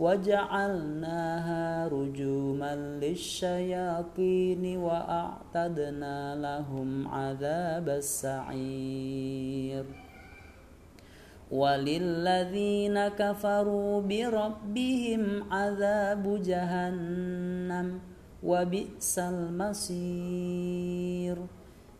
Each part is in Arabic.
وجعلناها رجوما للشياطين وأعتدنا لهم عذاب السعير. وللذين كفروا بربهم عذاب جهنم وبئس المصير.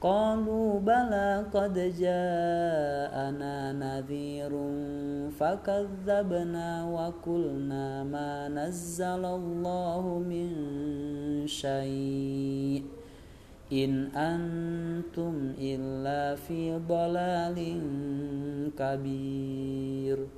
قالوا بلى قد جاءنا نذير فكذبنا وقلنا ما نزل الله من شيء إن أنتم إلا في ضلال كبير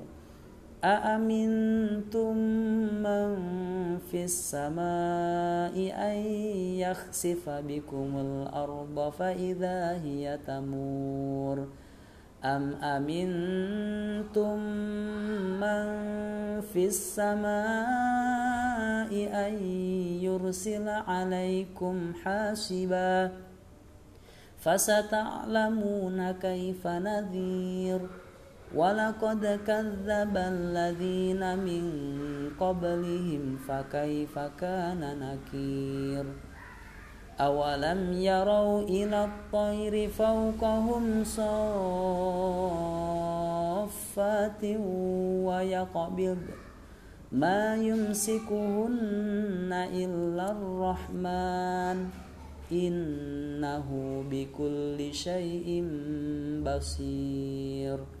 أأمنتم من في السماء أن يخسف بكم الأرض فإذا هي تمور؟ أم أمنتم من في السماء أن يرسل عليكم حاسبا؟ فستعلمون كيف نذير؟ ولقد كذب الذين من قبلهم فكيف كان نكير أولم يروا إلى الطير فوقهم صافات ويقبض ما يمسكهن إلا الرحمن إنه بكل شيء بصير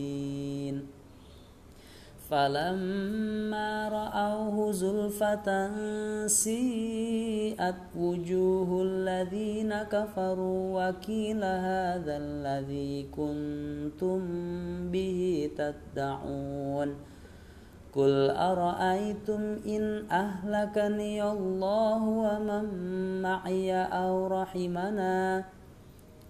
مبين فلما رأوه زلفة سيئت وجوه الذين كفروا وكيل هذا الذي كنتم به تدعون. قل أرأيتم إن أهلكني الله ومن معي أو رحمنا؟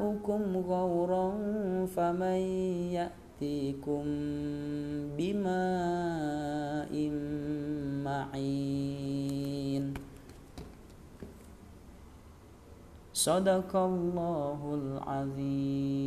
ماؤكم غورا فمن يأتيكم بماء معين. صدق الله العظيم.